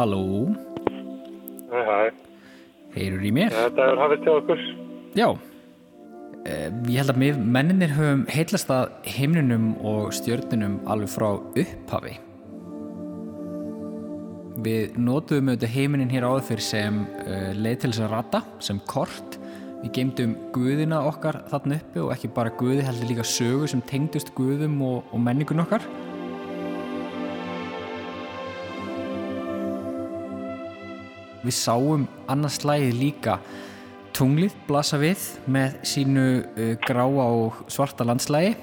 Halló, Hæ, hæ. heyrur í mér? Þetta er hafið til okkur. Já, Eh, ég held að við menninir höfum heitlast að himninum og stjörnunum alveg frá upphafi. Við notuðum auðvitað heiminin hér áður fyrir sem uh, leið til þess að rata, sem kort. Við geymdum guðina okkar þarna uppi og ekki bara guði heldur líka sögu sem tengdust guðum og, og menningun okkar. Við sáum annars slæðið líka tunglið blasa við með sínu uh, gráa og svarta landslægi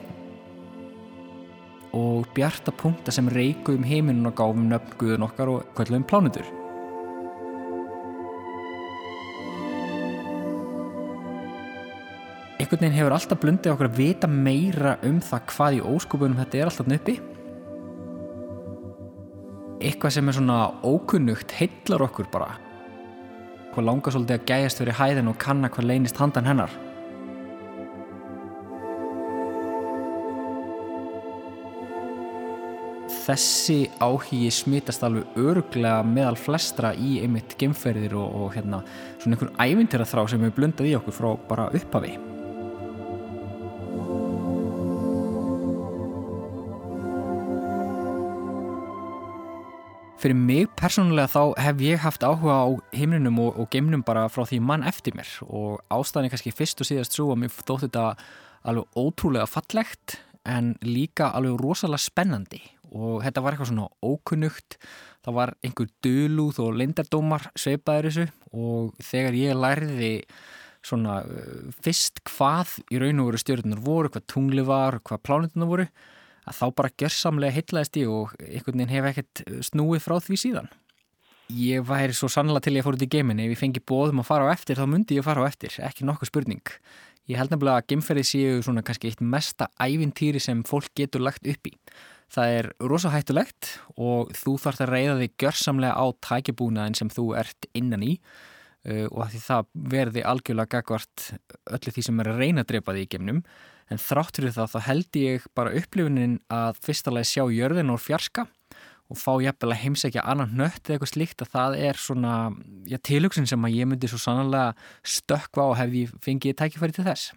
og bjarta punkta sem reyku um heiminn og gáfum nöfn guðun okkar og kvöldum plánutur. Einhvern veginn hefur alltaf blundið okkur að vita meira um það hvað í óskupunum þetta er alltaf nöppi. Eitthvað sem er svona ókunnugt heillar okkur bara hvað langar svolítið að gæjast fyrir hæðin og kanna hvað leynist handan hennar. Þessi áhugi smitast alveg öruglega meðal flestra í einmitt gemferðir og, og hérna, svona einhvern ævintýra þrá sem hefur blundað í okkur frá bara upphafi. Fyrir mig persónulega þá hef ég haft áhuga á himninum og, og geimnum bara frá því mann eftir mér. Og ástæðin er kannski fyrst og síðast svo að mér þótt þetta alveg ótrúlega fallegt en líka alveg rosalega spennandi. Og þetta var eitthvað svona ókunnugt, það var einhver dölúð og leindardómar sveipaður þessu. Og þegar ég lærði svona uh, fyrst hvað í raun og veru stjórnunar voru, hvað tungli var, hvað plánutunar voru að þá bara gjörsamlega heitlaðist ég og einhvern veginn hef ekkert snúið frá því síðan. Ég væri svo sannlega til ég fór út í geiminni, ef ég fengi bóðum að fara á eftir þá myndi ég fara á eftir, ekki nokkuð spurning. Ég held nefnilega að geimferði séu svona kannski eitt mesta ævintýri sem fólk getur lagt upp í. Það er rosa hættulegt og þú þarfst að reyða þig gjörsamlega á tækjabúnaðin sem þú ert innan í uh, og því það verði algjörlega gagvart öllu því sem er að reyna að drepa þig í geimnum en þrátt fyrir það þá held ég bara upplifunin að fyrstalega sjá jörðin og fjarska og fá jafnvel að heimsækja annan nött eða eitthvað slíkt að það er svona já, tilugsin sem að ég myndi svo sannlega stökkva og hef ég fengið tækifæri til þess.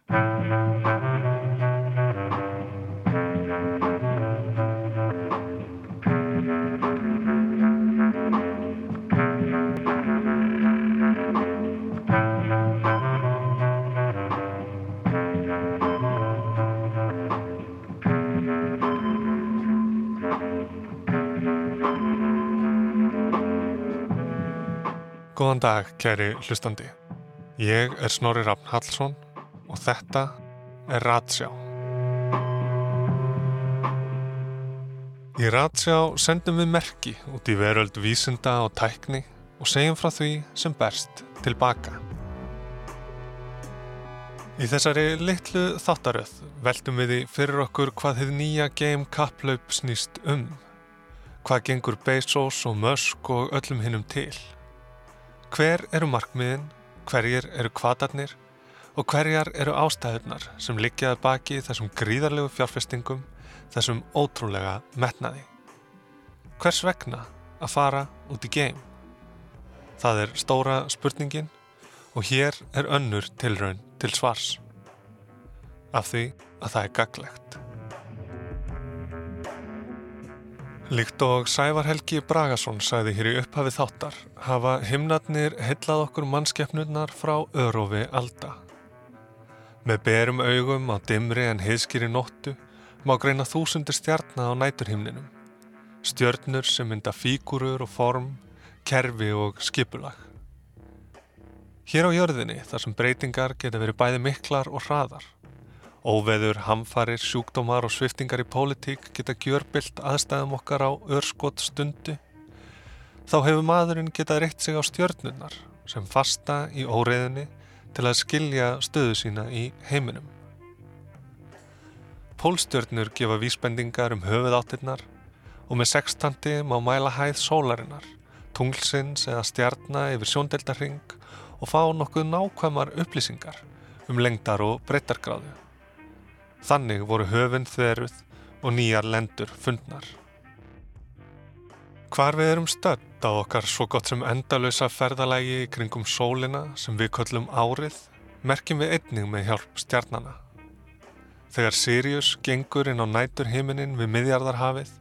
Góðan dag, kæri hlustandi. Ég er Snorri Rafn Hallsson og þetta er Ratsjá. Í Ratsjá sendum við merki út í veröld vísinda og tækni og segjum frá því sem berst tilbaka. Í þessari litlu þáttaröð veltum við í fyrir okkur hvað þið nýja game kapplaup snýst um. Hvað gengur Bezos og Musk og öllum hinnum til. Hver eru markmiðin, hverjir eru kvatarnir og hverjar eru ástæðurnar sem liggjaði baki þessum gríðarlegu fjárfestingum, þessum ótrúlega metnaði? Hvers vegna að fara út í geim? Það er stóra spurningin og hér er önnur tilraun til svars. Af því að það er gaglegt. Líkt og Sævar Helgi Bragason sagði hér í upphafið þáttar hafa himnarnir heillað okkur mannskeppnurnar frá örofi alda. Með berum augum á dimri en heiðskýri nóttu má greina þúsundir stjarnar á næturhimninum. Stjörnur sem mynda fígurur og form, kerfi og skipulag. Hér á jörðinni þar sem breytingar geta verið bæði miklar og hraðar Óveður, hamfarir, sjúkdómar og sviftingar í pólitík geta gjörbilt aðstæðum okkar á örskot stundu. Þá hefur maðurinn getað reitt sig á stjörnurnar sem fasta í óreiðinni til að skilja stöðu sína í heiminum. Pólstjörnur gefa vísbendingar um höfuðáttirnar og með sextanti má mæla hæð sólarinnar, tunglsins eða stjarnar yfir sjóndeldarhing og fá nokkuð nákvæmar upplýsingar um lengdar og breytargráðu. Þannig voru höfund þveruð og nýjar lendur fundnar. Hvar við erum stödd á okkar svo gott sem endalösa ferðalægi í kringum sólina sem við köllum árið merkjum við einning með hjálp stjarnana. Þegar Sirius gengur inn á nætur himinin við miðjarðarhafið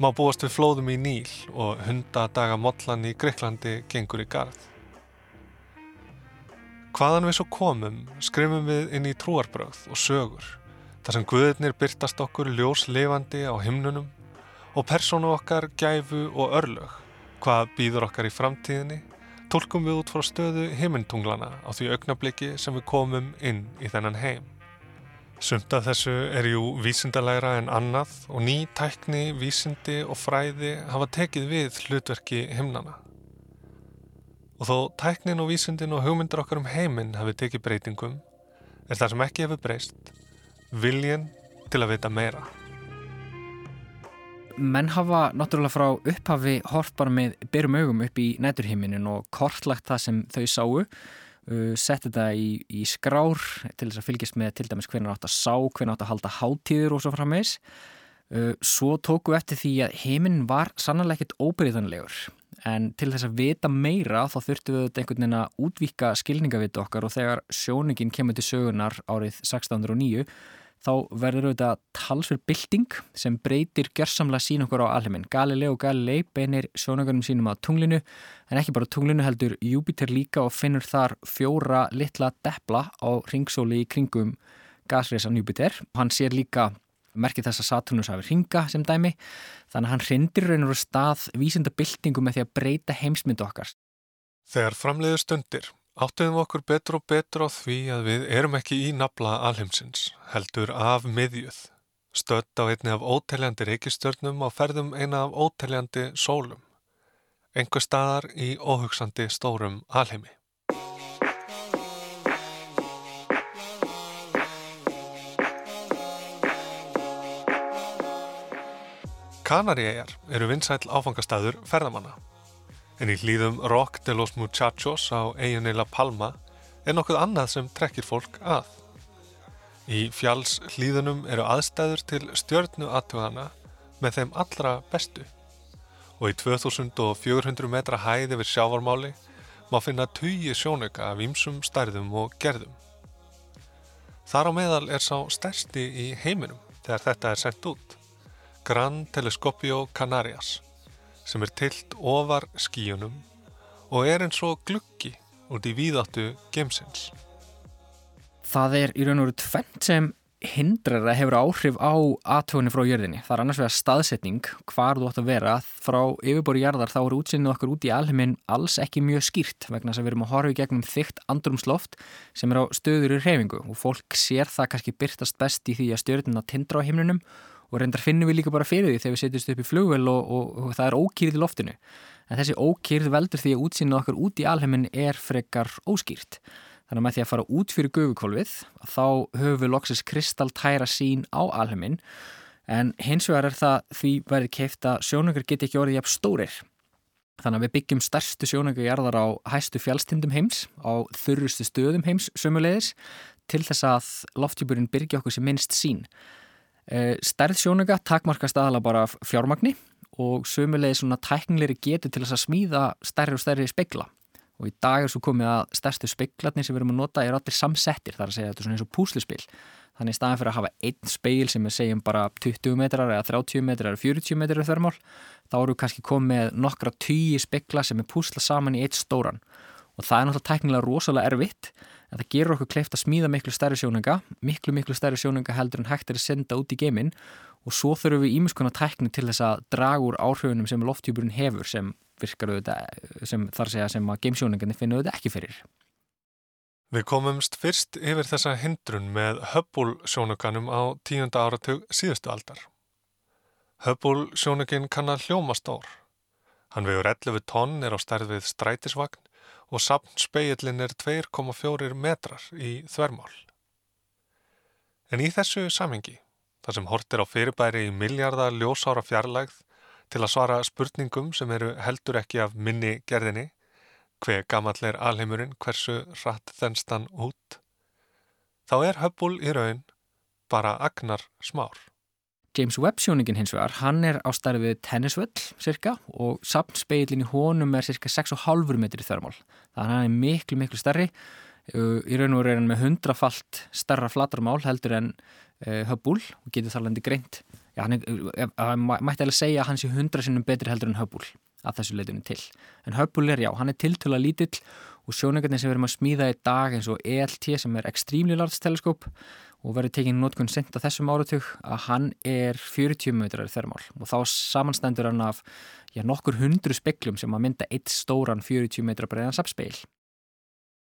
má búast við flóðum í Níl og hundadaga mollan í Greiklandi gengur í gard. Hvaðan við svo komum skrifum við inn í trúarbröð og sögur þar sem guðirnir byrtast okkur ljós lifandi á himnunum og persónu okkar gæfu og örlög. Hvað býður okkar í framtíðinni tólkum við út frá stöðu heimintunglana á því augnabliki sem við komum inn í þennan heim. Sumt af þessu er jú vísindalæra en annað og ný tækni, vísindi og fræði hafa tekið við hlutverki himnana. Og þó tæknin og vísindin og hugmyndir okkar um heiminn hafi tekið breytingum, er það sem ekki hefur breyst, viljen til að vita meira? Menn hafa náttúrulega frá upphafi hort bara með byrjum augum upp í næturhiminin og kortlagt það sem þau sáu. Uh, sett þetta í, í skrár til þess að fylgjast með til dæmis hvernig átt að sá, hvernig átt að halda hátíður og svo frammeins uh, svo tóku eftir því að heiminn var sannlega ekkit óbyrðanlegur en til þess að vita meira þá þurftu við einhvern veginn að útvíka skilningavit okkar og þegar sjóningin kemur til sögunar árið 1609 þá verður auðvitað talsverð bylting sem breytir gjörsamlega sín okkur á alheimin. Galilei og Galilei beinir sjónagörnum sínum á tunglinu en ekki bara tunglinu heldur Júpiter líka og finnur þar fjóra litla depla á ringsóli í kringum gasreisan Júpiter. Hann sér líka merkið þess að Saturnus hafi ringa sem dæmi þannig að hann hrindir raun og stað vísinda byltingu með því að breyta heimsmyndu okkar. Þegar framleiðu stundir Áttuðum okkur betur og betur á því að við erum ekki í nafla alheimsins, heldur af miðjuð, stött á einni af óteljandi reykistörnum á ferðum eina af óteljandi sólum, einhver staðar í óhugsandi stórum alheimi. Kanaríegar eru vinsæl áfangastæður ferðamanna en í hlýðum Rock de los Muchachos á eiginni La Palma er nokkuð annað sem trekkir fólk að. Í fjalls hlýðunum eru aðstæður til stjörnu aðtugana með þeim allra bestu og í 2400 metra hæði við sjávarmáli má finna tugi sjónauka af ýmsum stærðum og gerðum. Þar á meðal er sá stærsti í heiminum þegar þetta er sendt út, Gran Telescopio Canarias sem er tilt ofar skíunum og er eins og gluggi út í víðáttu gemsins. Það er í raun og veru tvent sem hindrar að hefur áhrif á aðtöfunni frá jörðinni. Það er annars vegar staðsetning, hvar þú átt að vera. Frá yfirbóri jarðar þá er útsinnið okkur út í alheimin alls ekki mjög skýrt vegna þess að við erum að horfa í gegnum þygt andrumsloft sem er á stöður í reyfingu og fólk sér það kannski byrtast best í því að stjörnuna tindra á himnunum og reyndar finnum við líka bara fyrir því þegar við setjumst upp í flugvel og, og, og það er ókýrð í loftinu. En þessi ókýrð veldur því að útsýna okkar út í alheimin er frekar óskýrt. Þannig að með því að fara út fyrir gufukvolvið þá höfum við loksis kristaltæra sín á alheimin en hins vegar er það því verið keift að sjónungar geti ekki orðið jafn stórir. Þannig að við byggjum stærstu sjónungarjarðar á hæstu fjálstindum heims á þurrustu stöðum heims sömulegis til þess að loftjúburinn byrgi okkur sem minnst sín stærð sjónuga takmarkast aðala bara fjármagni og sömulegið svona tæknilegri getur til þess að smíða stærri og stærri speikla og í dag er svo komið að stærstu speiklarnir sem við erum að nota er allir samsettir þar að segja þetta er svona eins og púslispil þannig í staðan fyrir að hafa einn speil sem við segjum bara 20 metrar eða 30 metrar eða 40 metrar þörmál þá eru við kannski komið nokkra tíi speikla sem er púsla saman í eitt stóran og það er náttúrulega tæknilega rosalega erfitt en það gerur okkur kleift að smíða miklu stærri sjónunga, miklu miklu stærri sjónunga heldur en hægt er að senda út í geiminn og svo þurfum við ímiskona tækni til þess að draga úr áhrifunum sem lofttjúburinn hefur sem virkar auðvitað, sem þar segja sem að geimsjónungarnir finna auðvitað ekki fyrir. Við komumst fyrst yfir þessa hindrun með Hubble sjónunganum á tíunda áratug síðustu aldar. Hubble sjónungin kann að hljóma stór. Hann vegur 11 tonn er á stærð við strætisvagn og samnspeillin er 2,4 metrar í þvermál. En í þessu samhengi, þar sem hortir á fyrirbæri í miljardar ljósára fjarlægð til að svara spurningum sem eru heldur ekki af minni gerðinni, hver gamall er alheimurinn, hversu rætt þenstan út, þá er höfbúl í raun bara agnar smár. James Webb sjóningin hins vegar, hann er á starfið tennisvöll cirka og samspeilin í honum er cirka 6,5 metri þörmál. Þannig að hann er miklu, miklu starri. Í raun og veru er hann með hundrafalt starra flatarmál heldur en uh, Hubble og getur þar landi greint. Já, hann er, mætti alveg segja að hann sé hundra sinnum betri heldur en Hubble að þessu leitinu til. En Hubble er já, hann er tiltöla lítill og sjóningarnir sem við erum að smíða í dag eins og ELT sem er Extremely Large Telescope og verður tekinn nótkunn sent að þessum áratug að hann er 40 metrar þermál og þá samanstendur hann af já, nokkur hundru speklum sem að mynda eitt stóran 40 metrar breiðan sapspeil.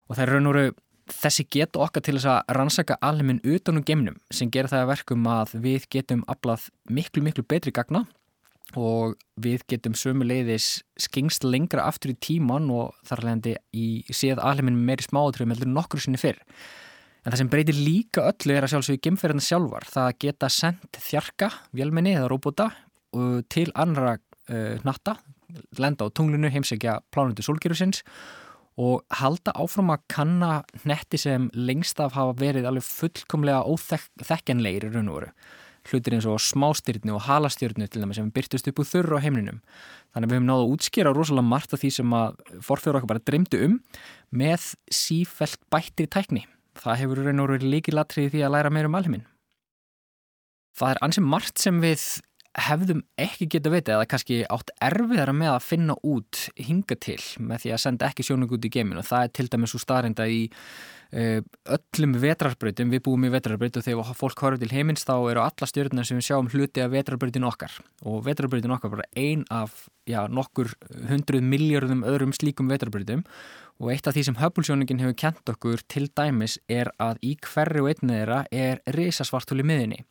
Og það er raun og raun þessi getur okkar til þess að rannsaka alveg utan um gemnum sem gera það að verkum að við getum aflað miklu miklu betri gagna og við getum sömu leiðis skingst lengra aftur í tíman og þar leðandi í séð alheiminn meiri smáatröðum heldur nokkur sinni fyrr. En það sem breytir líka öllu er að sjálfsögja gemferðina sjálfar. Það geta sendt þjarka, vélminni eða robota til annara uh, natta, lenda á tunglinu, heimsækja plánundu solgjörusins og halda áfram að kanna netti sem lengst af hafa verið alveg fullkomlega óþekkenleir í raun og veru hlutir eins og smástyrni og halastjörnu til dæmis sem byrtust upp úr þurru á heimninum. Þannig að við hefum náðu að útskýra rosalega margt af því sem að forfjóður okkar bara dreymdu um með sífælt bættri tækni. Það hefur og verið líkilatrið því að læra meir um alheimin. Það er ansið margt sem við hefðum ekki geta vitið eða kannski átt erfiðara með að finna út hinga til með því að senda ekki sjónung út í geiminu og það er til dæmis svo staðrinda í uh, öllum vetrarbröytum, við búum í vetrarbröyt og þegar fólk horfður til heimins þá eru alla stjórnar sem við sjáum hluti af vetrarbröytin okkar. Og vetrarbröytin okkar bara ein af já, nokkur hundruð miljardum öðrum slíkum vetrarbröytum og eitt af því sem Hubble-sjóningin hefur kent okkur til dæmis er að í hverju og einni þeirra er risasvartul í miðinni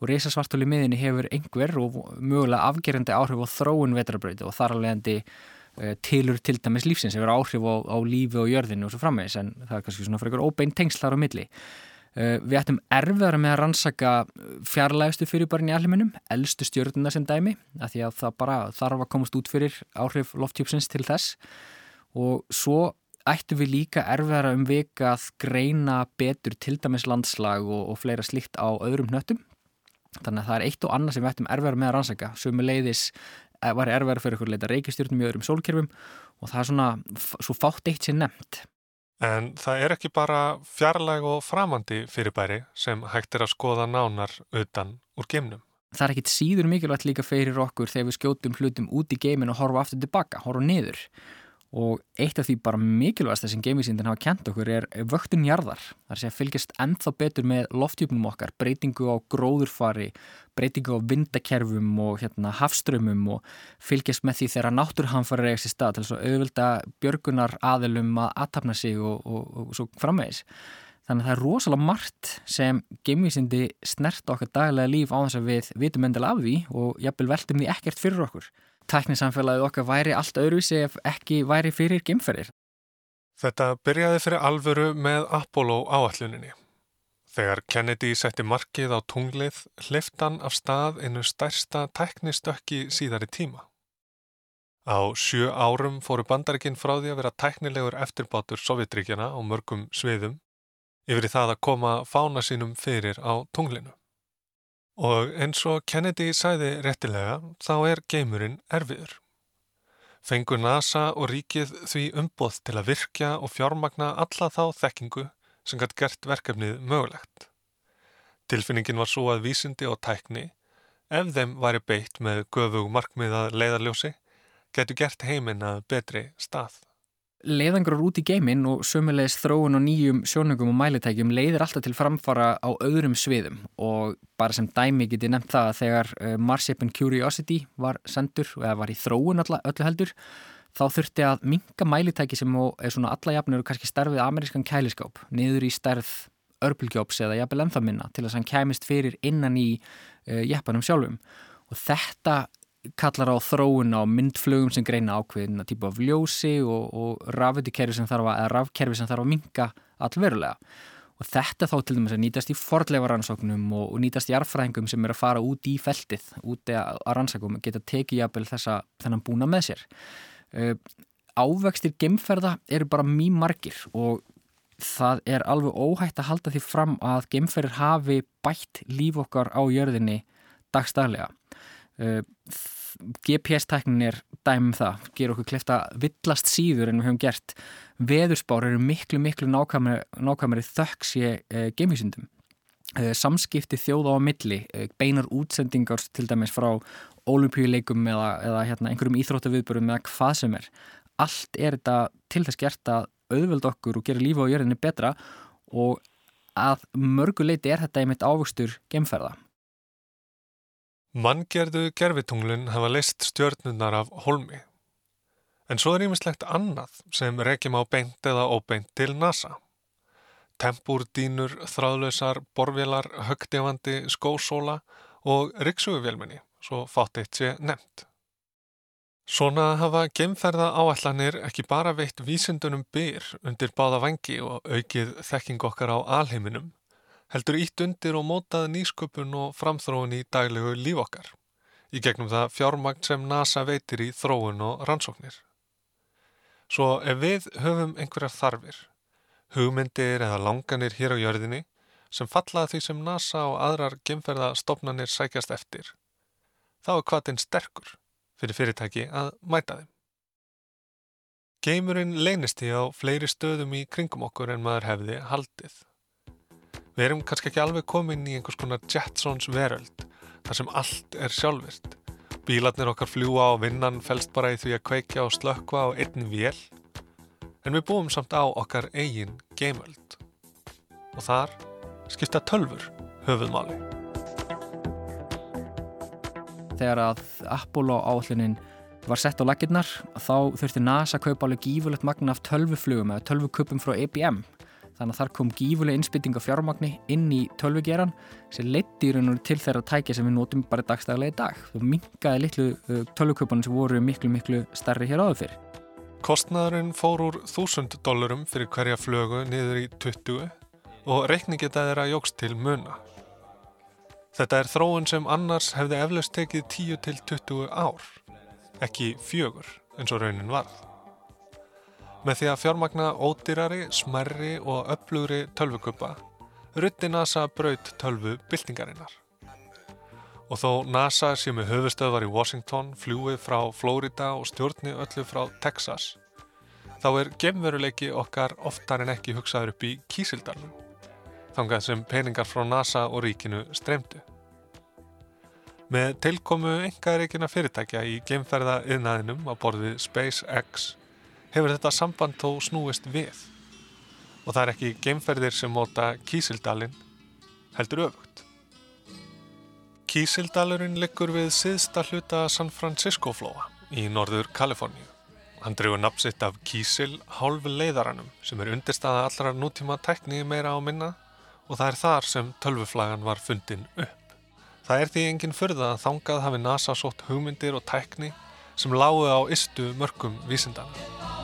og reysasvartul í miðinni hefur einhver og mögulega afgerandi áhrif á þróun vetrabröyti og þar alveg endi uh, tilur til dæmis lífsins hefur áhrif á, á lífi og jörðinu og svo framvegis en það er kannski svona fyrir einhver óbein tengslar á milli. Uh, við ættum erfiðara með að rannsaka fjarlægustu fyrirbærin í alheiminum, eldstu stjórnuna sem dæmi, að því að það bara þarf að komast út fyrir áhrif lofttjúpsins til þess og svo ættum við líka erfiðara um vika að greina betur til dæmis landslag og, og fleira slíkt á öðrum hnöttum Þannig að það er eitt og annað sem við ættum erfæra með að rannsaka. Sumi leiðis eh, var erfæra fyrir ykkur leita reykistjórnum í öðrum sólkerfum og það er svona svo fátt eitt sér nefnt. En það er ekki bara fjarlæg og framandi fyrirbæri sem hægt er að skoða nánar utan úr geimnum. Það er ekkit síður mikilvægt líka fyrir okkur þegar við skjótum hlutum út í geimin og horfa aftur tilbaka, horfa niður og eitt af því bara mikilvægast sem geimvísindin hafa kent okkur er vöktun jarðar. Það er að fylgjast ennþá betur með loftjúpnum okkar, breytingu á gróðurfari, breytingu á vindakerfum og hérna, hafströmmum og fylgjast með því þegar náttúrhanfari er þessi stað til þess að auðvölda björgunar aðelum að aðtapna sig og, og, og, svo framvegis. Þannig að það er rosalega margt sem geimvísindi snert okkar daglega líf á þess að við vitum endal af því og jafnvel veltum því ekkert fyrir okkur tæknisamfélagið okkar væri allt öðruvísi ef ekki væri fyrir gemferðir. Þetta byrjaði fyrir alvöru með Apollo áalluninni. Þegar Kennedy setti markið á tunglið hliftan af stað einu stærsta tæknistökki síðari tíma. Á sjö árum fóru bandarikinn frá því að vera tæknilegur eftirbátur Sovjetríkjana á mörgum sviðum yfir það að koma fána sínum fyrir á tunglinu. Og eins og Kennedy sæði réttilega þá er geimurinn erfiður. Fengur NASA og ríkið því umboð til að virkja og fjármagna alla þá þekkingu sem gætt gert verkefnið mögulegt. Tilfinningin var svo að vísindi og tækni, ef þeim væri beitt með göfug markmiðað leiðarljósi, getur gert heiminn að betri stað leiðangur út í geiminn og sömulegis þróun og nýjum sjónungum og mælitækjum leiðir alltaf til framfara á öðrum sviðum. Og bara sem dæmi geti nefnt það að þegar uh, Marshipin Curiosity var sendur eða var í þróun öllu heldur þá þurfti að minga mælitæki sem er svona alla jafnir og kannski starfið amerískan kæliskáp niður í starf örpilgjóps eða jafnvel ennþá minna til þess að hann kæmist fyrir innan í uh, jæpanum sjálfum. Og þetta kallar á þróun á myndflögum sem greina ákveðina típu af ljósi og, og rafkerfi sem þarf að, að minka allverulega og þetta þá til dæmis að nýtast í fordleifa rannsóknum og, og nýtast í arfræðingum sem er að fara út í feltið, úti að rannsókum geta tekið jafnvel þessa þennan búna með sér uh, Ávextir gemferða eru bara mjög margir og það er alveg óhægt að halda því fram að gemferðir hafi bætt líf okkar á jörðinni dagstæðlega. Uh, GPS-tæknin er dæmum það, ger okkur klefta villast síður en við höfum gert. Veðurspár eru miklu, miklu nákvæmari, nákvæmari þökks í uh, geimvísundum. Uh, samskipti þjóða á milli, beinar útsendingar til dæmis frá olimpíuleikum eða, eða hérna, einhverjum íþróttaviðbörum eða hvað sem er. Allt er þetta til þess gert að auðveld okkur og gera lífa á jörðinni betra og að mörguleiti er þetta einmitt ávöxtur gemferða. Manngerðu gerfitunglun hafa leist stjörnunar af holmi. En svo er ímislegt annað sem reykjum á beint eða óbeint til NASA. Tempúrdínur, þráðlausar, borvélar, högdefandi, skósóla og rikssuguvélminni, svo fátt eitt sé nefnt. Svona hafa gemferða áallanir ekki bara veitt vísindunum byr undir báða vangi og aukið þekking okkar á alheiminum, heldur ítt undir og mótað nýsköpun og framþróun í daglegu líf okkar, í gegnum það fjármagn sem NASA veitir í þróun og rannsóknir. Svo ef við höfum einhverjar þarfir, hugmyndir eða langanir hér á jörðinni sem falla því sem NASA og aðrar gemferðastofnanir sækjast eftir, þá er hvaðinn sterkur fyrir fyrirtæki að mæta þeim. Geimurinn leynist í á fleiri stöðum í kringum okkur en maður hefði haldið. Við erum kannski ekki alveg komin í einhvers konar Jetsons veröld, þar sem allt er sjálfvirt. Bílarnir okkar fljúa og vinnan fælst bara í því að kveikja og slökkva á einni vél, en við búum samt á okkar eigin geimöld. Og þar skipta tölfur höfuðmáli þegar að Apollo áallunin var sett á laginnar þá þurfti NASA að kaupa alveg gífurlegt magna af tölvuflugum eða tölvuköpum frá IBM þannig að þar kom gífurleg innspytting af fjármagni inn í tölvugeran sem leiti í raun og til þeirra tækja sem við notum bara dagstæðilega í dag. Þú mingaði litlu uh, tölvuköpunum sem voru miklu miklu starri hér áður fyrr. Kostnaðurinn fór úr 1000 dólarum fyrir hverja flögu niður í 20 og reikningið það er að jógst til muna. Þetta er þróun sem annars hefði eflaust tekið 10 til 20 ár, ekki fjögur eins og raunin varð. Með því að fjármagna ódýrari, smerri og öflugri tölvukuppa rutti NASA braut tölvu byltingarinnar. Og þó NASA sé með höfustöðvar í Washington, fljúið frá Florida og stjórni öllu frá Texas, þá er gemveruleiki okkar oftar en ekki hugsaður upp í Kísildalum þangað sem peningar frá NASA og ríkinu streymdu. Með tilkomu engaðaríkina fyrirtækja í geimferða yðnaðinum á borðið SpaceX hefur þetta samband þó snúist við og það er ekki geimferðir sem móta Kísildalinn heldur öfugt. Kísildalurinn liggur við siðsta hluta San Francisco flóa í norður Kaliforníu. Hann drefur napsitt af Kísil hálfu leiðaranum sem er undirstaða allra nútíma tekni meira á minna og það er þar sem tölvuflagan var fundin upp. Það er því enginn förða að þangað hafi NASA sótt hugmyndir og tækni sem lágu á istu mörgum vísindana.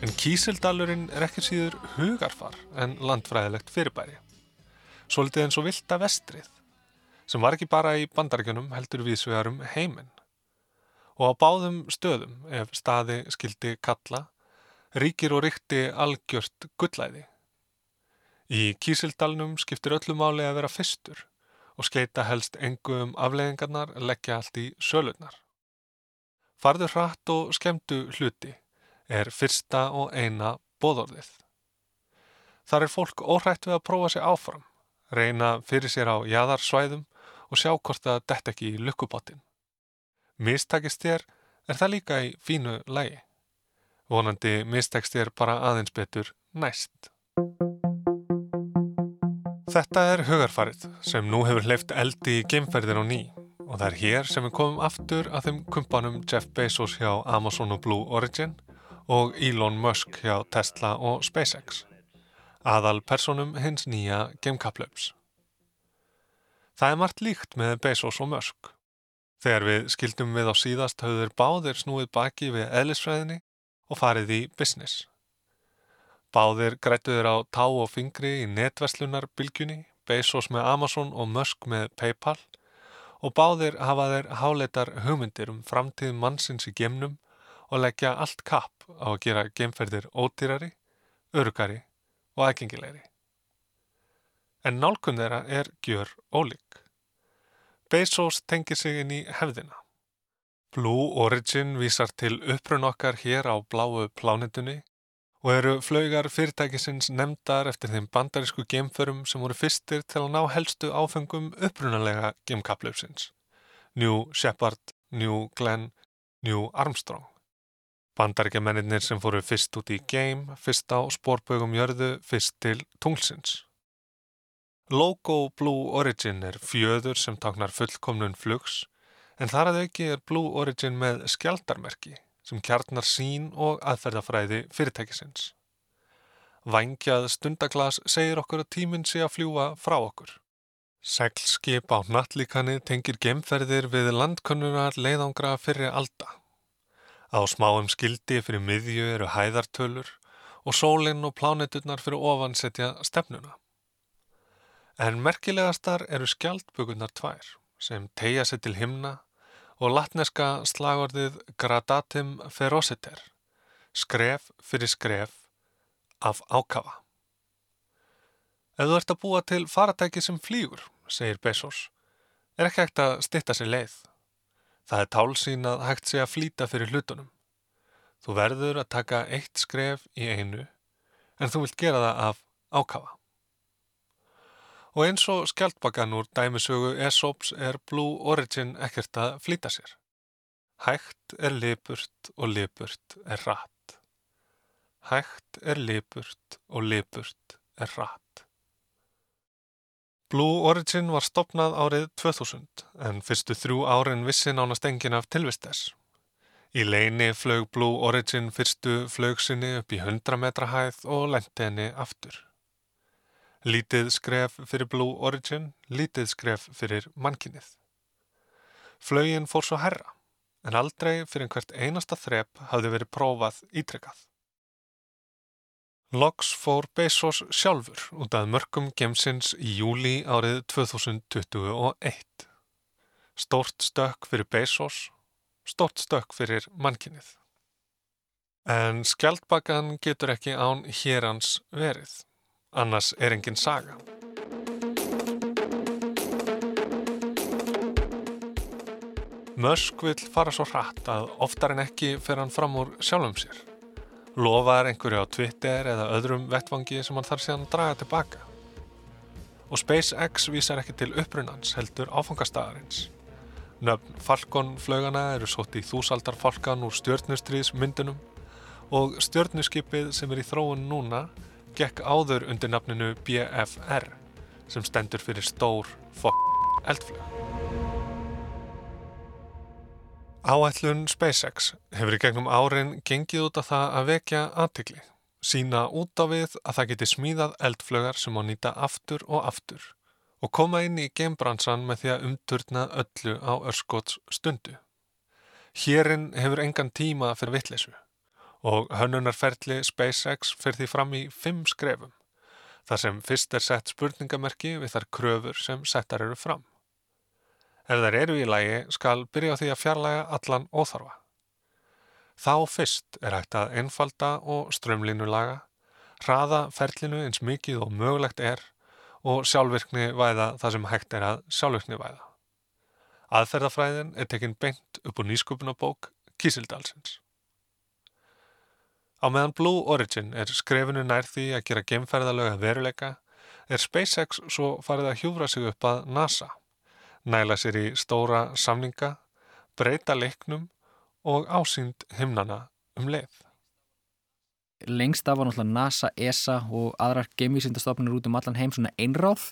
En Kísildalurinn er ekki síður hugarfar en landfræðilegt fyrirbæri svolítið eins og vilda vestrið, sem var ekki bara í bandarækjunum heldur viðsvegarum heiminn. Og á báðum stöðum, ef staði skildi kalla, ríkir og ríkti algjört gullæði. Í Kísildalnum skiptir öllu máli að vera fyrstur og skeita helst engu um afleggingarnar leggja allt í sölunar. Farður hratt og skemdu hluti er fyrsta og eina bóðorðið. Þar er fólk óhrætt við að prófa sig áfram reyna fyrir sér á jæðarsvæðum og sjá hvort það dett ekki í lukkupottin. Mistakist þér er það líka í fínu lægi. Vonandi mistakst þér bara aðeins betur næst. Þetta er hugarfarið sem nú hefur hleyft eldi í geimferðin á ný og það er hér sem við komum aftur að þeim kumpanum Jeff Bezos hjá Amazon og Blue Origin og Elon Musk hjá Tesla og SpaceX aðal personum hins nýja geimkaplöps. Það er margt líkt með Bezos og Musk. Þegar við skildum við á síðast höfður báðir snúið baki við eðlisfræðinni og farið í business. Báðir grættuður á tá og fingri í netverslunarbilgjunni, Bezos með Amazon og Musk með Paypal og báðir hafa þeir háleitar hugmyndir um framtíð mannsins í gemnum og leggja allt kapp á að gera gemferðir ódýrari, örugari og aðgengilegri. En nálkun þeirra er gjör ólík. Bezos tengir sig inn í hefðina. Blue Origin vísar til upprun okkar hér á bláu plánitunni og eru flaugar fyrirtækisins nefndar eftir þeim bandarísku gemförum sem voru fyrstir til að ná helstu áfengum upprunalega gemkaplaupsins. New Shepard, New Glenn, New Armstrong. Bandaríkjamennir sem fóru fyrst út í game, fyrst á spórbögum jörðu, fyrst til tunglsins. Logo Blue Origin er fjöður sem taknar fullkomnun flugs en þar að auki er Blue Origin með skjaldarmerki sem kjarnar sín og aðferðafræði fyrirtækisins. Vangjað stundaglas segir okkur að tíminn sé að fljúa frá okkur. Seglskip á nattlíkani tengir gemferðir við landkunnunar leiðangra fyrir alda. Á smáum skildi fyrir miðju eru hæðartölur og sólinn og pláneturnar fyrir ofan setja stefnuna. En merkilegastar eru skjaldbugunar tvær sem tegja sér til himna og latneska slagorðið gradatim ferociter, skref fyrir skref af ákafa. Ef þú ert að búa til faratæki sem flýgur, segir Bezos, er ekki hægt að stitta sér leið. Það er tálsýn að hægt sé að flýta fyrir hlutunum. Þú verður að taka eitt skref í einu, en þú vilt gera það af ákafa. Og eins og skjaldbakan úr dæmisögu Esops er Blue Origin ekkert að flýta sér. Hægt er lipurt og lipurt er rætt. Hægt er lipurt og lipurt er rætt. Blue Origin var stopnað árið 2000 en fyrstu þrjú árin vissi nánast engin af tilvistess. Í leini flög Blue Origin fyrstu flögsinni upp í 100 metra hæð og lendi henni aftur. Lítið skref fyrir Blue Origin, lítið skref fyrir mannkinnið. Flögin fór svo herra, en aldrei fyrir hvert einasta þrep hafði verið prófað ítrekkað. Logs fór Bezos sjálfur út af mörgum gemsins í júli árið 2021. Stort stökk fyrir Bezos, stort stökk fyrir mannkinnið. En skjaldbakan getur ekki án hérans verið annars er engin saga. Musk vil fara svo hratt að oftar en ekki fer hann fram úr sjálfum sér. Lofaðar einhverju á Twitter eða öðrum vettvangi sem hann þarf síðan að draga tilbaka. Og SpaceX vísar ekki til upprunans heldur áfangastadarins. Nöfn Falcon-flögana eru sótt í þúsaldar falkan úr stjörnustriðsmyndunum og stjörnuskipið sem er í þróun núna gekk áður undir nafninu BFR sem stendur fyrir stór fokk eldflög. Áætlun SpaceX hefur í gegnum árin gengið út af það að vekja aðtikli, sína út á við að það geti smíðað eldflögar sem á nýta aftur og aftur og koma inn í geimbransan með því að umturna öllu á örskots stundu. Hérinn hefur engan tíma fyrir vittlesu og hönnunarferðli SpaceX fyrir því fram í fimm skrefum, þar sem fyrst er sett spurningamerki við þar kröfur sem settar eru fram. Ef þær eru í lægi skal byrja á því að fjarlæga allan óþarfa. Þá fyrst er hægt að einfalda og strömlínulaga, hraða ferlinu eins mikið og mögulegt er og sjálfvirkni væða það sem hægt er að sjálfvirkni væða. Aðferðafræðin er tekinn beint upp úr nýsköpunabók Kísildalsins. Á meðan Blue Origin er skrefinu nær því að gera gemferðalög að veruleika er SpaceX svo farið að hjúfra sig upp að NASA, næla sér í stóra samninga, breyta leiknum og ásýnd himnana um leið. Lengst af var náttúrulega NASA, ESA og aðrar geimvísindastofnir út um allan heim svona einráð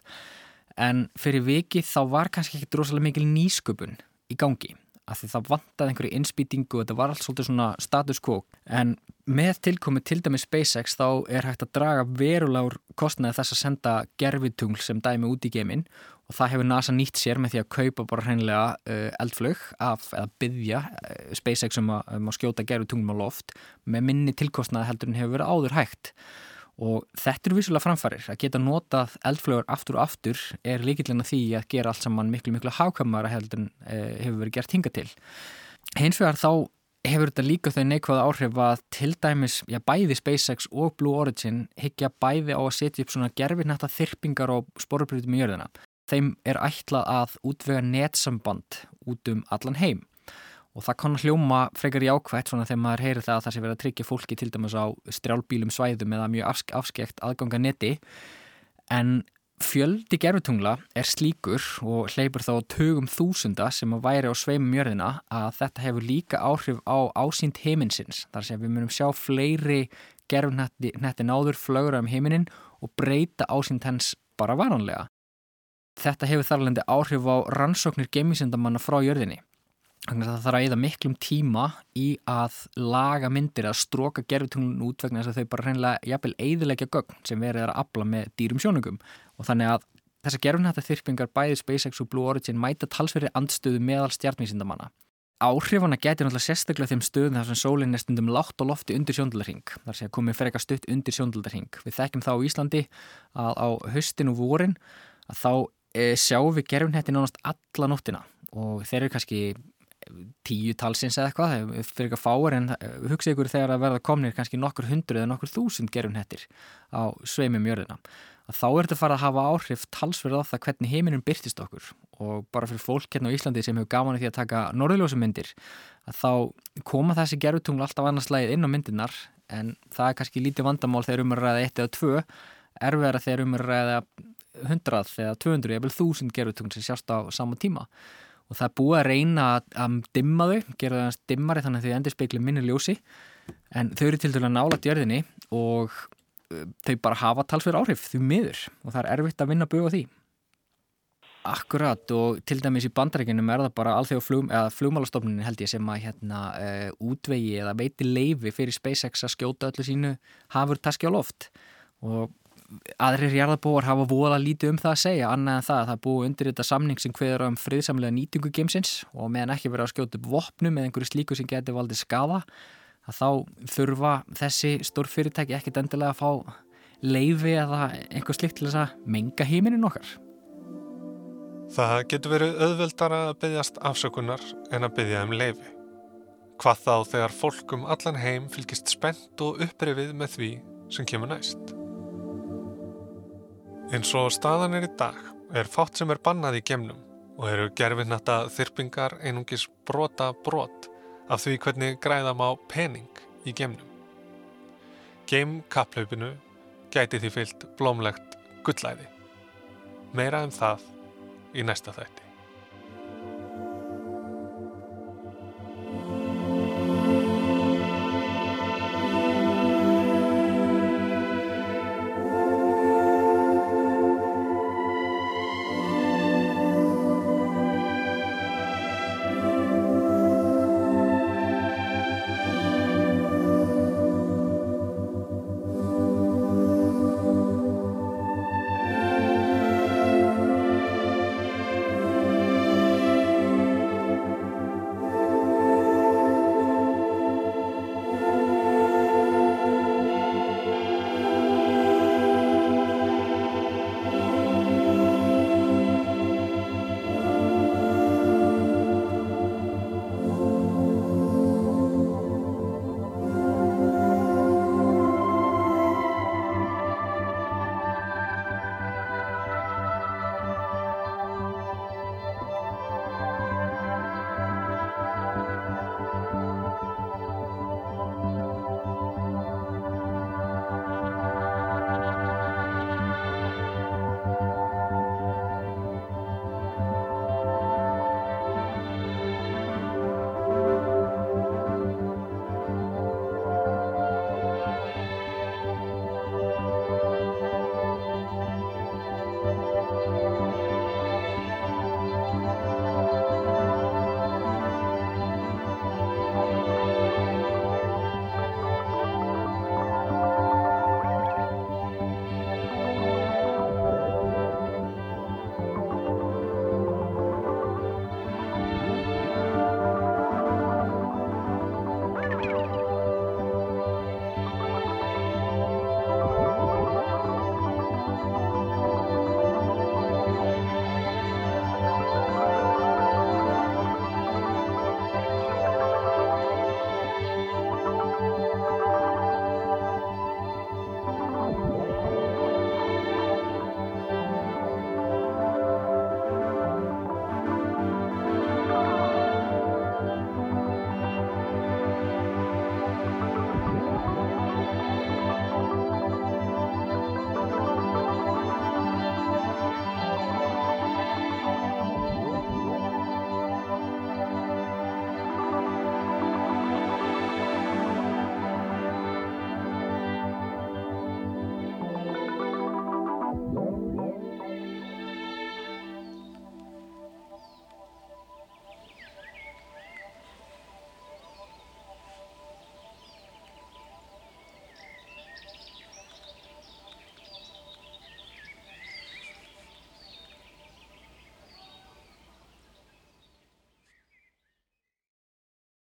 en fyrir viki þá var kannski ekki drosalega mikil nýsköpun í gangi að því það vantaði einhverju innspýtingu og þetta var allt svolítið svona status quo. En með tilkomi til dæmi SpaceX þá er hægt að draga verulegur kostnaði þess að senda gerfitungl sem dæmi út í geiminn og það hefur NASA nýtt sér með því að kaupa bara hreinlega uh, eldflög af eða byggja uh, SpaceX um að, um að skjóta gerfitunglum á loft með minni tilkostnaði heldur en hefur verið áður hægt og þetta eru vissulega framfærir að geta notað eldflögur aftur og aftur er líkillin að því að gera allt saman miklu miklu hákamara heldur en eh, hefur verið gert hinga til. Hins vegar þá hefur þetta líka þau neikvæða áhrif að til dæmis, já bæði SpaceX og Blue Origin higgja bæði á að setja upp svona gerfinætta þyrpingar og sporubrytum í jörðina. Þeim er ætlað að útvega netsamband út um allan heim og það kann hljóma frekar í ákvæmt svona þegar maður heyrir það að það sé verið að tryggja fólki til dæmis á strjálbílum svæðum eða mjög afskekt aðganga neti en Fjöldi gerfutungla er slíkur og hleypur þá tögum þúsunda sem að væri á sveimum jörðina að þetta hefur líka áhrif á ásýnd heiminsins. Þar sem við munum sjá fleiri gerfunetti náður flögur um heiminin og breyta ásýnd hens bara varanlega. Þetta hefur þarlendi áhrif á rannsóknir gemisendamanna frá jörðinni. Það þarf að eða miklum tíma í að laga myndir að stróka gerfutunglun út vegna þess að þau bara hreinlega jafnvel eiðilegja gögn sem verið að afla með dýrum sjónungum og þannig að þessar gerfunhætta þyrpingar bæði SpaceX og Blue Origin mæta talsverði andstöðu meðal stjartmísindamanna. Áhrifana getur náttúrulega sérstaklega þeim stöðum þar sem sólinn er stundum látt og lofti undir sjóndaldarhing. Þar að komið frekar stutt undir sjóndaldarhing. Við þekkjum þá í Íslandi að á höstin og vorin að þá e, sjáum við gerfunhætti nánast alla nóttina og þeir eru kannski tíu talsins eða eitthvað fyrir eitthvað fáir en hugsa ykkur þegar að verða komnir kannski nokkur hundru eða nokkur þúsund gerunhettir á sveimum jörðina að þá er þetta fara að hafa áhrif talsverð á það hvernig heiminum byrtist okkur. Og bara fyrir fólk hérna á Íslandi sem hefur gaman því að taka norðljósumyndir að þá koma þessi gerutungl alltaf annarslægið inn á myndirnar en það er kannski lítið vandamál þegar um að ræða eitt eða tvö erfiðara þegar um að ræða hundrað eða 200 eða þúsund gerutungl sem sjást á sama tíma og það er búið að reyna að dimma þau, gera það dimmari þannig að þau endur speikli minni ljósi. En þau eru til dæla nála djörðinni og uh, þau bara hafa talsverð áhrif því miður. Og það er erfitt að vinna á því. Akkurat og til dæmis í bandarækjunum er það bara alþjóð flug, flugmálastofnunin held ég sem að hérna uh, útvegi eða veiti leifi fyrir SpaceX að skjóta öllu sínu hafur taski á loft. Og aðrir jarðabóar hafa vola lítið um það að segja annað en það að það búið undir þetta samning sem hveður um friðsamlega nýtingu geimsins og meðan ekki verið að skjóta upp vopnum eða einhverju slíku sem getur valdið skada að þá þurfa þessi stór fyrirtæki ekkit endilega að fá leifi eða einhver slikt til þess að menga heiminin okkar. Það getur verið auðveldar að byggjast afsökunar en að byggja um leifi. Hvað þá þegar fólkum allan heim fylgist spennt og upprifið með því sem kemur næst. Eins og staðan er í dag er fátt sem er bannað í gemnum og eru gerfinnata þyrpingar einungis brota brot af því hvernig græðam á pening í gemnum. Game kapplaupinu gæti því fyllt blómlegt gullæði. Meira um það í næsta þætti.